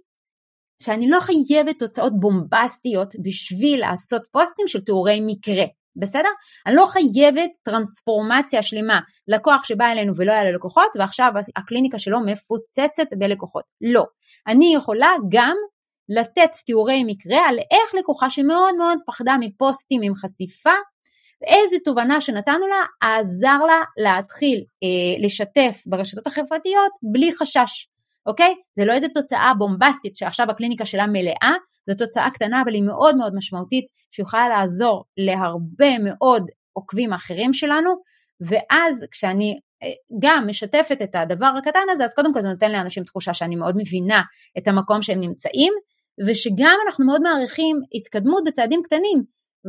שאני לא חייבת תוצאות בומבסטיות בשביל לעשות פוסטים של תיאורי מקרה. בסדר? אני לא חייבת טרנספורמציה שלמה, לקוח שבא אלינו ולא היה לו לקוחות ועכשיו הקליניקה שלו מפוצצת בלקוחות. לא. אני יכולה גם לתת תיאורי מקרה על איך לקוחה שמאוד מאוד פחדה מפוסטים עם חשיפה, ואיזה תובנה שנתנו לה עזר לה להתחיל אה, לשתף ברשתות החברתיות בלי חשש. אוקיי? זה לא איזה תוצאה בומבסטית שעכשיו הקליניקה שלה מלאה, זו תוצאה קטנה אבל היא מאוד מאוד משמעותית שיכולה לעזור להרבה מאוד עוקבים אחרים שלנו ואז כשאני אה, גם משתפת את הדבר הקטן הזה אז קודם כל זה נותן לאנשים תחושה שאני מאוד מבינה את המקום שהם נמצאים ושגם אנחנו מאוד מעריכים התקדמות בצעדים קטנים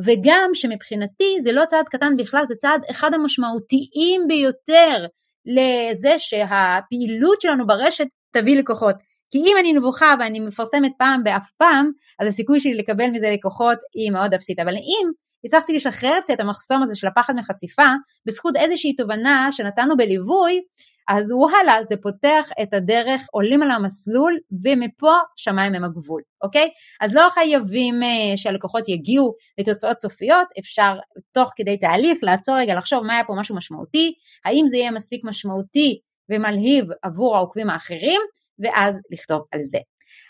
וגם שמבחינתי זה לא צעד קטן בכלל זה צעד אחד המשמעותיים ביותר לזה שהפעילות שלנו ברשת תביא לקוחות. כי אם אני נבוכה ואני מפרסמת פעם באף פעם, אז הסיכוי שלי לקבל מזה לקוחות היא מאוד אפסית. אבל אם הצלחתי לשחרר את המחסום הזה של הפחד מחשיפה, בזכות איזושהי תובנה שנתנו בליווי, אז וואלה, זה פותח את הדרך, עולים על המסלול, ומפה שמיים הם הגבול, אוקיי? אז לא חייבים uh, שהלקוחות יגיעו לתוצאות סופיות, אפשר תוך כדי תהליך לעצור רגע, לחשוב מה היה פה משהו משמעותי, האם זה יהיה מספיק משמעותי ומלהיב עבור העוקבים האחרים, ואז לכתוב על זה.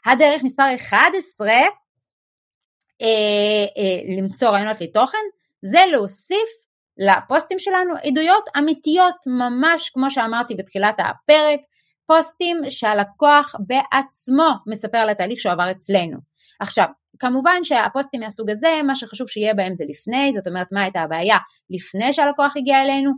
הדרך מספר 11 אה, אה, למצוא רעיונות לתוכן, זה להוסיף לפוסטים שלנו עדויות אמיתיות, ממש כמו שאמרתי בתחילת הפרק, פוסטים שהלקוח בעצמו מספר על התהליך שהוא עבר אצלנו. עכשיו, כמובן שהפוסטים מהסוג הזה, מה שחשוב שיהיה בהם זה לפני, זאת אומרת מה הייתה הבעיה לפני שהלקוח הגיע אלינו,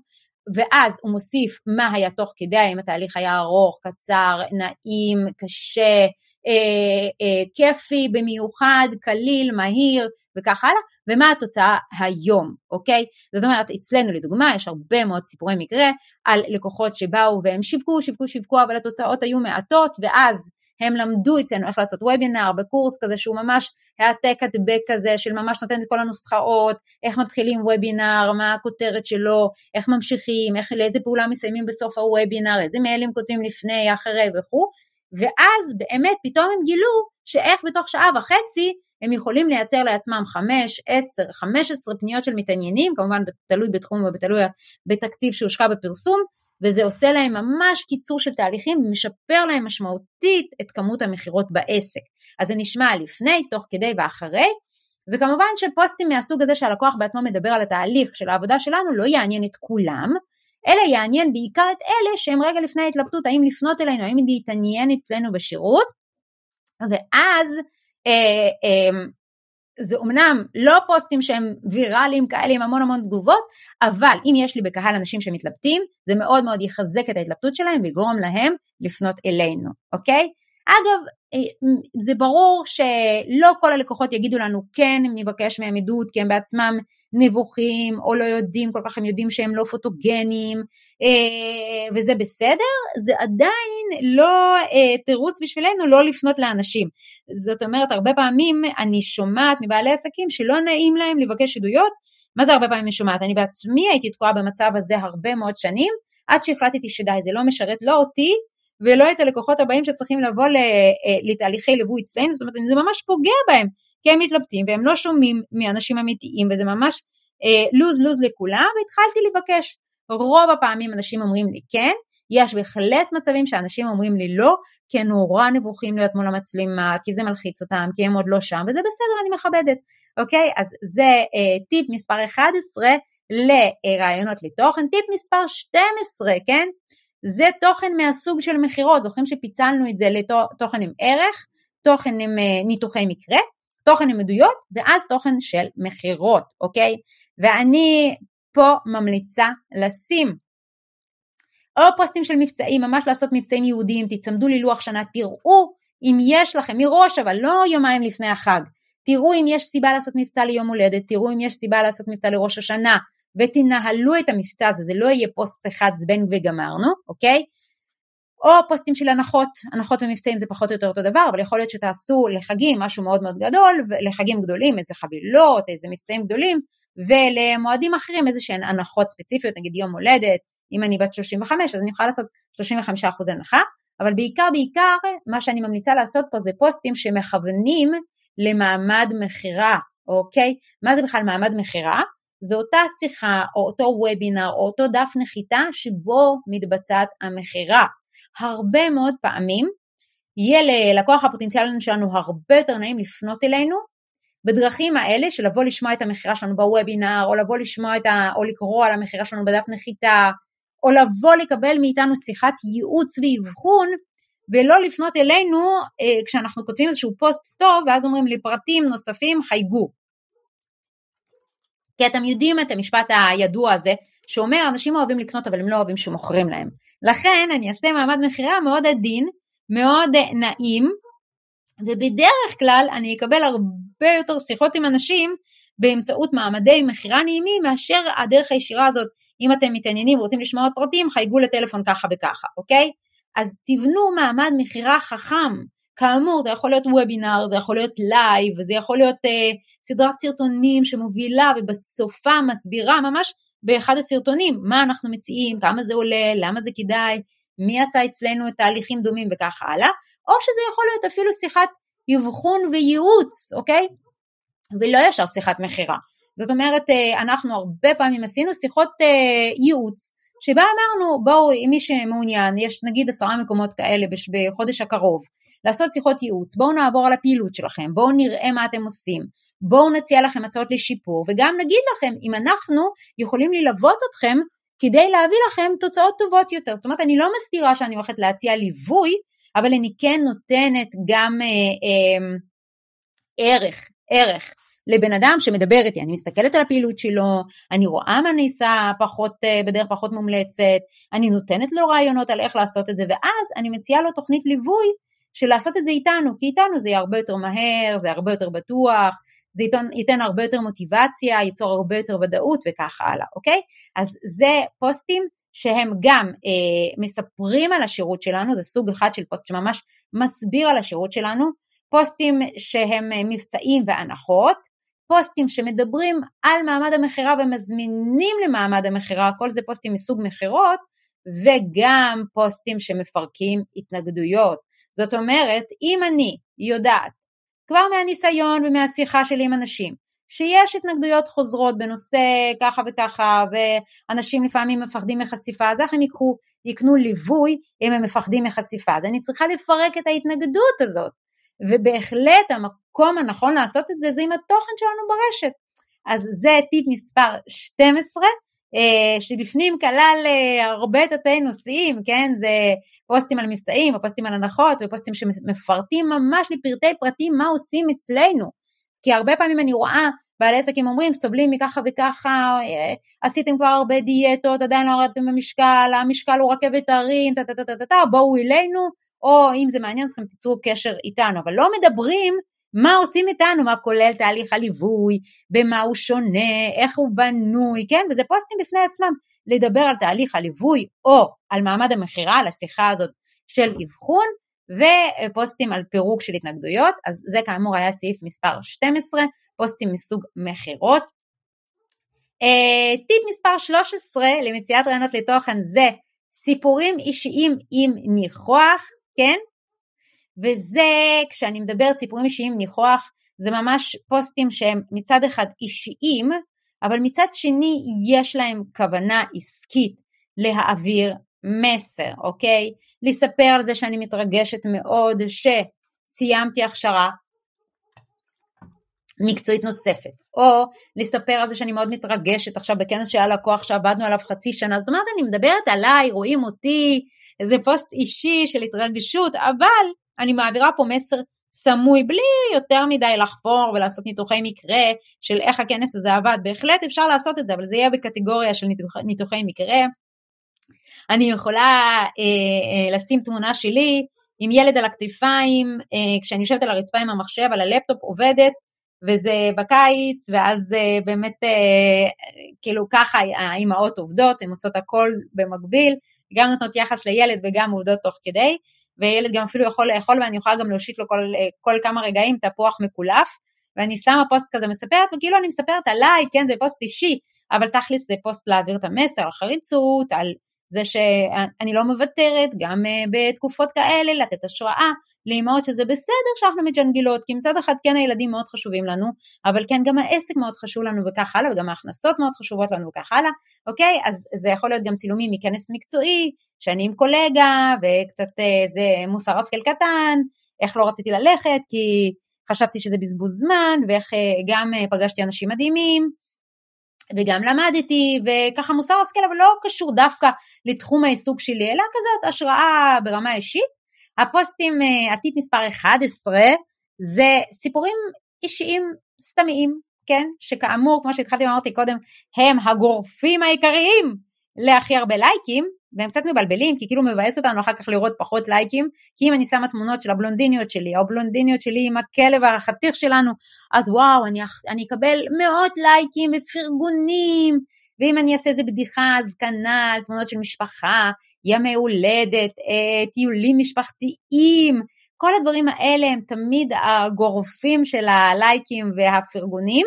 ואז הוא מוסיף מה היה תוך כדי, האם התהליך היה ארוך, קצר, נעים, קשה, אה, אה, כיפי במיוחד, קליל, מהיר וכך הלאה, ומה התוצאה היום, אוקיי? זאת אומרת, אצלנו לדוגמה יש הרבה מאוד סיפורי מקרה על לקוחות שבאו והם שיווקו, שיווקו, שיווקו, אבל התוצאות היו מעטות, ואז הם למדו אצלנו איך לעשות וובינר בקורס כזה שהוא ממש העתק הדבק כזה של ממש נותן את כל הנוסחאות, איך מתחילים וובינר, מה הכותרת שלו, איך ממשיכים, איך, לאיזה פעולה מסיימים בסוף הוובינר, איזה מיילים כותבים לפני, אחרי וכו', ואז באמת פתאום הם גילו שאיך בתוך שעה וחצי הם יכולים לייצר לעצמם 5, 10, 15 פניות של מתעניינים, כמובן תלוי בתחום ותלוי בתקציב שהושקע בפרסום, וזה עושה להם ממש קיצור של תהליכים ומשפר להם משמעותית את כמות המכירות בעסק. אז זה נשמע לפני, תוך כדי ואחרי, וכמובן שפוסטים מהסוג הזה שהלקוח בעצמו מדבר על התהליך של העבודה שלנו לא יעניין את כולם, אלא יעניין בעיקר את אלה שהם רגע לפני ההתלבטות האם לפנות אלינו, האם להתעניין אצלנו בשירות, ואז אה, אה, זה אומנם לא פוסטים שהם ויראליים כאלה עם המון המון תגובות, אבל אם יש לי בקהל אנשים שמתלבטים, זה מאוד מאוד יחזק את ההתלבטות שלהם ויגרום להם לפנות אלינו, אוקיי? אגב, זה ברור שלא כל הלקוחות יגידו לנו כן אם נבקש מהם עדות כי הם בעצמם נבוכים או לא יודעים, כל כך הם יודעים שהם לא פוטוגנים אה, וזה בסדר, זה עדיין לא אה, תירוץ בשבילנו לא לפנות לאנשים. זאת אומרת, הרבה פעמים אני שומעת מבעלי עסקים שלא נעים להם לבקש עדויות, מה זה הרבה פעמים אני שומעת? אני בעצמי הייתי תקועה במצב הזה הרבה מאוד שנים, עד שהחלטתי שדי, זה לא משרת לא אותי ולא את הלקוחות הבאים שצריכים לבוא אה, לתהליכי ליווי אצלנו, זאת אומרת זה ממש פוגע בהם, כי הם מתלבטים והם לא שומעים מאנשים אמיתיים וזה ממש לוז לוז לכולם והתחלתי לבקש. רוב הפעמים אנשים אומרים לי כן, יש בהחלט מצבים שאנשים אומרים לי לא, כי הם נורא נבוכים להיות מול המצלמה, כי זה מלחיץ אותם, כי הם עוד לא שם, וזה בסדר, אני מכבדת, אוקיי? אז זה אה, טיפ מספר 11 לרעיונות לתוכן. טיפ מספר 12, כן? זה תוכן מהסוג של מכירות, זוכרים שפיצלנו את זה לתוכן עם ערך, תוכן עם אה, ניתוחי מקרה, תוכן עם עדויות, ואז תוכן של מכירות, אוקיי? ואני פה ממליצה לשים או פוסטים של מבצעים, ממש לעשות מבצעים יהודיים, תצמדו לי לוח שנה, תראו אם יש לכם, מראש אבל לא יומיים לפני החג, תראו אם יש סיבה לעשות מבצע ליום הולדת, תראו אם יש סיבה לעשות מבצע לראש השנה, ותנהלו את המבצע הזה, זה לא יהיה פוסט אחד זבנג וגמרנו, אוקיי? או פוסטים של הנחות, הנחות ומבצעים זה פחות או יותר אותו דבר, אבל יכול להיות שתעשו לחגים משהו מאוד מאוד גדול, לחגים גדולים, איזה חבילות, איזה מבצעים גדולים, ולמועדים אחרים איזה שהן הנחות ספציפיות, נגיד יום הולדת, אם אני בת 35 אז אני יכולה לעשות 35% הנחה, אבל בעיקר בעיקר מה שאני ממליצה לעשות פה זה פוסטים שמכוונים למעמד מכירה, אוקיי? מה זה בכלל מעמד מכירה? זה אותה שיחה או אותו וובינר או אותו דף נחיתה שבו מתבצעת המכירה. הרבה מאוד פעמים יהיה ללקוח הפוטנציאלי שלנו הרבה יותר נעים לפנות אלינו בדרכים האלה של לבוא לשמוע את המכירה שלנו בוובינר או לבוא לשמוע את ה... או לקרוא על המכירה שלנו בדף נחיתה או לבוא לקבל מאיתנו שיחת ייעוץ ואבחון ולא לפנות אלינו אה, כשאנחנו כותבים איזשהו פוסט טוב ואז אומרים לי פרטים נוספים חייגו. כי אתם יודעים את המשפט הידוע הזה, שאומר אנשים אוהבים לקנות אבל הם לא אוהבים שמוכרים להם. לכן אני אעשה מעמד מכירה מאוד עדין, מאוד נעים, ובדרך כלל אני אקבל הרבה יותר שיחות עם אנשים באמצעות מעמדי מכירה נעימים מאשר הדרך הישירה הזאת, אם אתם מתעניינים ורוצים לשמוע עוד פרטים, חייגו לטלפון ככה וככה, אוקיי? אז תבנו מעמד מכירה חכם, כאמור זה יכול להיות וובינר, זה יכול להיות live, זה יכול להיות אה, סדרת סרטונים שמובילה ובסופה מסבירה ממש באחד הסרטונים מה אנחנו מציעים, כמה זה עולה, למה זה כדאי, מי עשה אצלנו את תהליכים דומים וכך הלאה, או שזה יכול להיות אפילו שיחת אבחון וייעוץ, אוקיי? ולא ישר שיחת מכירה. זאת אומרת, אה, אנחנו הרבה פעמים עשינו שיחות אה, ייעוץ, שבה אמרנו, בואו, מי שמעוניין, יש נגיד עשרה מקומות כאלה בחודש הקרוב, לעשות שיחות ייעוץ, בואו נעבור על הפעילות שלכם, בואו נראה מה אתם עושים, בואו נציע לכם הצעות לשיפור, וגם נגיד לכם אם אנחנו יכולים ללוות אתכם כדי להביא לכם תוצאות טובות יותר. זאת אומרת, אני לא מסתירה שאני הולכת להציע ליווי, אבל אני כן נותנת גם אה, אה, ערך, ערך לבן אדם שמדבר איתי, אני מסתכלת על הפעילות שלו, אני רואה מה נעשה פחות, אה, בדרך פחות מומלצת, אני נותנת לו רעיונות על איך לעשות את זה, ואז אני מציעה לו תוכנית ליווי של לעשות את זה איתנו, כי איתנו זה יהיה הרבה יותר מהר, זה הרבה יותר בטוח, זה ייתן, ייתן הרבה יותר מוטיבציה, ייצור הרבה יותר ודאות וכך הלאה, אוקיי? אז זה פוסטים שהם גם אה, מספרים על השירות שלנו, זה סוג אחד של פוסט שממש מסביר על השירות שלנו, פוסטים שהם אה, מבצעים והנחות, פוסטים שמדברים על מעמד המכירה ומזמינים למעמד המכירה, כל זה פוסטים מסוג מכירות, וגם פוסטים שמפרקים התנגדויות. זאת אומרת, אם אני יודעת כבר מהניסיון ומהשיחה שלי עם אנשים, שיש התנגדויות חוזרות בנושא ככה וככה, ואנשים לפעמים מפחדים מחשיפה, אז איך הם יקחו, יקנו ליווי אם הם מפחדים מחשיפה? אז אני צריכה לפרק את ההתנגדות הזאת, ובהחלט המקום הנכון לעשות את זה זה עם התוכן שלנו ברשת. אז זה טיפ מספר 12, אה, שבפנים כלל אה, הרבה תתי נושאים, כן? זה פוסטים על מבצעים, ופוסטים על הנחות, ופוסטים שמפרטים ממש לפרטי פרטים מה עושים אצלנו. כי הרבה פעמים אני רואה בעלי עסקים אומרים, סובלים מככה וככה, אה, עשיתם כבר הרבה דיאטות, עדיין לא הורדתם במשקל, המשקל הוא רכבת הרים, טה טה טה טה טה, בואו אלינו, או אם זה מעניין אתכם תיצרו קשר איתנו, אבל לא מדברים מה עושים איתנו, מה כולל תהליך הליווי, במה הוא שונה, איך הוא בנוי, כן? וזה פוסטים בפני עצמם, לדבר על תהליך הליווי או על מעמד המכירה, על השיחה הזאת של אבחון, ופוסטים על פירוק של התנגדויות, אז זה כאמור היה סעיף מספר 12, פוסטים מסוג מכירות. Uh, טיפ מספר 13 למציאת רעיונות לתוכן זה סיפורים אישיים עם ניחוח, כן? וזה, כשאני מדברת סיפורים אישיים ניחוח, זה ממש פוסטים שהם מצד אחד אישיים, אבל מצד שני יש להם כוונה עסקית להעביר מסר, אוקיי? לספר על זה שאני מתרגשת מאוד שסיימתי הכשרה מקצועית נוספת, או לספר על זה שאני מאוד מתרגשת עכשיו בכנס שהיה לקוח שעבדנו עליו חצי שנה, זאת אומרת אני מדברת עליי, רואים אותי, איזה פוסט אישי של התרגשות, אבל אני מעבירה פה מסר סמוי בלי יותר מדי לחפור ולעשות ניתוחי מקרה של איך הכנס הזה עבד, בהחלט אפשר לעשות את זה, אבל זה יהיה בקטגוריה של ניתוח, ניתוחי מקרה. אני יכולה אה, אה, לשים תמונה שלי עם ילד על הכתפיים, אה, כשאני יושבת על הרצפה עם המחשב, על הלפטופ עובדת, וזה בקיץ, ואז אה, באמת אה, כאילו ככה האימהות עובדות, הן עושות הכל במקביל, גם נותנות יחס לילד וגם עובדות תוך כדי, וילד גם אפילו יכול לאכול ואני יכולה גם להושיט לו כל, אה, כל כמה רגעים תפוח מקולף, ואני שמה פוסט כזה מספרת, וכאילו אני מספרת עליי, כן, זה פוסט אישי, אבל תכלס זה פוסט להעביר את המסר, על חריצות, על זה שאני לא מוותרת, גם אה, בתקופות כאלה, לתת השראה לאמהות שזה בסדר שאנחנו מג'נגלות, כי מצד אחד כן הילדים מאוד חשובים לנו, אבל כן גם העסק מאוד חשוב לנו וכך הלאה, וגם ההכנסות מאוד חשובות לנו וכך הלאה, אוקיי? אז זה יכול להיות גם צילומים מכנס מקצועי, שאני עם קולגה, וקצת אה, זה מוסר השכל קטן, איך לא רציתי ללכת, כי חשבתי שזה בזבוז זמן, ואיך אה, גם פגשתי אנשים מדהימים, וגם למדתי, וככה מוסר השכל, אבל לא קשור דווקא לתחום העיסוק שלי, אלא כזאת השראה ברמה אישית. הפוסטים, אה, הטיפ מספר 11, זה סיפורים אישיים סתמיים, כן? שכאמור, כמו שהתחלתי ואמרתי קודם, הם הגורפים העיקריים להכי הרבה לייקים, והם קצת מבלבלים, כי כאילו מבאס אותנו אחר כך לראות פחות לייקים, כי אם אני שמה תמונות של הבלונדיניות שלי, או בלונדיניות שלי עם הכלב החתיך שלנו, אז וואו, אני, אני אקבל מאות לייקים ופרגונים, ואם אני אעשה איזה בדיחה, אז כנ"ל, תמונות של משפחה, ימי הולדת, אה, טיולים משפחתיים, כל הדברים האלה הם תמיד הגורפים של הלייקים והפרגונים,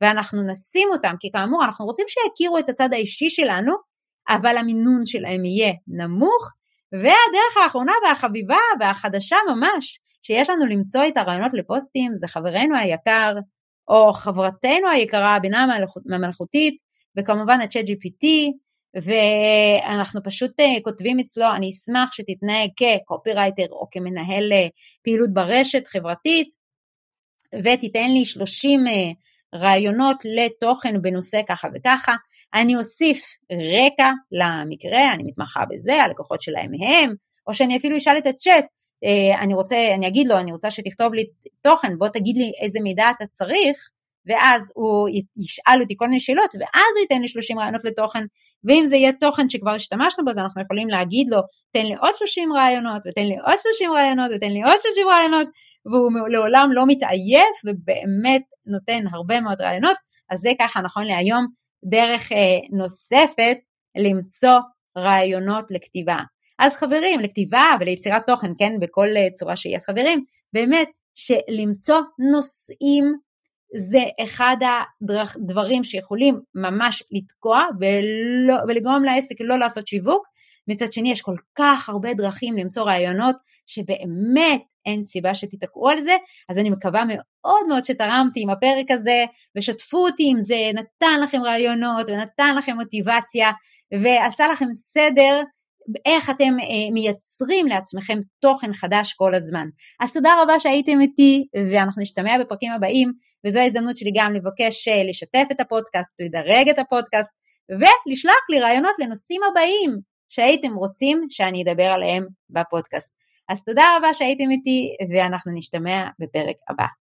ואנחנו נשים אותם, כי כאמור, אנחנו רוצים שיכירו את הצד האישי שלנו, אבל המינון שלהם יהיה נמוך. והדרך האחרונה והחביבה והחדשה ממש שיש לנו למצוא את הרעיונות לפוסטים זה חברנו היקר או חברתנו היקרה הבינה המלאכותית וכמובן ה-chat GPT ואנחנו פשוט uh, כותבים אצלו אני אשמח שתתנהג כקופירייטר או כמנהל uh, פעילות ברשת חברתית ותיתן לי 30 uh, אה, רעיונות לתוכן בנושא ככה וככה. אני אוסיף רקע למקרה, אני מתמחה בזה, הלקוחות שלהם הם, או שאני אפילו אשאל את הצ'אט, אה, אני רוצה, אני אגיד לו, אני רוצה שתכתוב לי תוכן, בוא תגיד לי איזה מידע אתה צריך, ואז הוא ישאל אותי כל מיני שאלות, ואז הוא ייתן לי 30 רעיונות לתוכן, ואם זה יהיה תוכן שכבר השתמשנו בו, אז אנחנו יכולים להגיד לו, תן לי עוד 30 רעיונות, ותן לי עוד 30 רעיונות, ותן לי עוד 30 רעיונות, והוא לעולם לא מתעייף, ובאמת נותן הרבה מאוד רעיונות, אז זה ככה נכון להיום, דרך אה, נוספת למצוא רעיונות לכתיבה. אז חברים, לכתיבה וליצירת תוכן, כן, בכל אה, צורה אז חברים, באמת, שלמצוא נושאים זה אחד הדברים שיכולים ממש לתקוע ולא, ולגרום לעסק לא לעשות שיווק. מצד שני יש כל כך הרבה דרכים למצוא רעיונות שבאמת אין סיבה שתתקעו על זה, אז אני מקווה מאוד מאוד שתרמתי עם הפרק הזה ושתפו אותי אם זה נתן לכם רעיונות ונתן לכם מוטיבציה ועשה לכם סדר איך אתם אה, מייצרים לעצמכם תוכן חדש כל הזמן. אז תודה רבה שהייתם איתי ואנחנו נשתמע בפרקים הבאים וזו ההזדמנות שלי גם לבקש אה, לשתף את הפודקאסט, לדרג את הפודקאסט ולשלוח לי רעיונות לנושאים הבאים שהייתם רוצים שאני אדבר עליהם בפודקאסט. אז תודה רבה שהייתם איתי ואנחנו נשתמע בפרק הבא.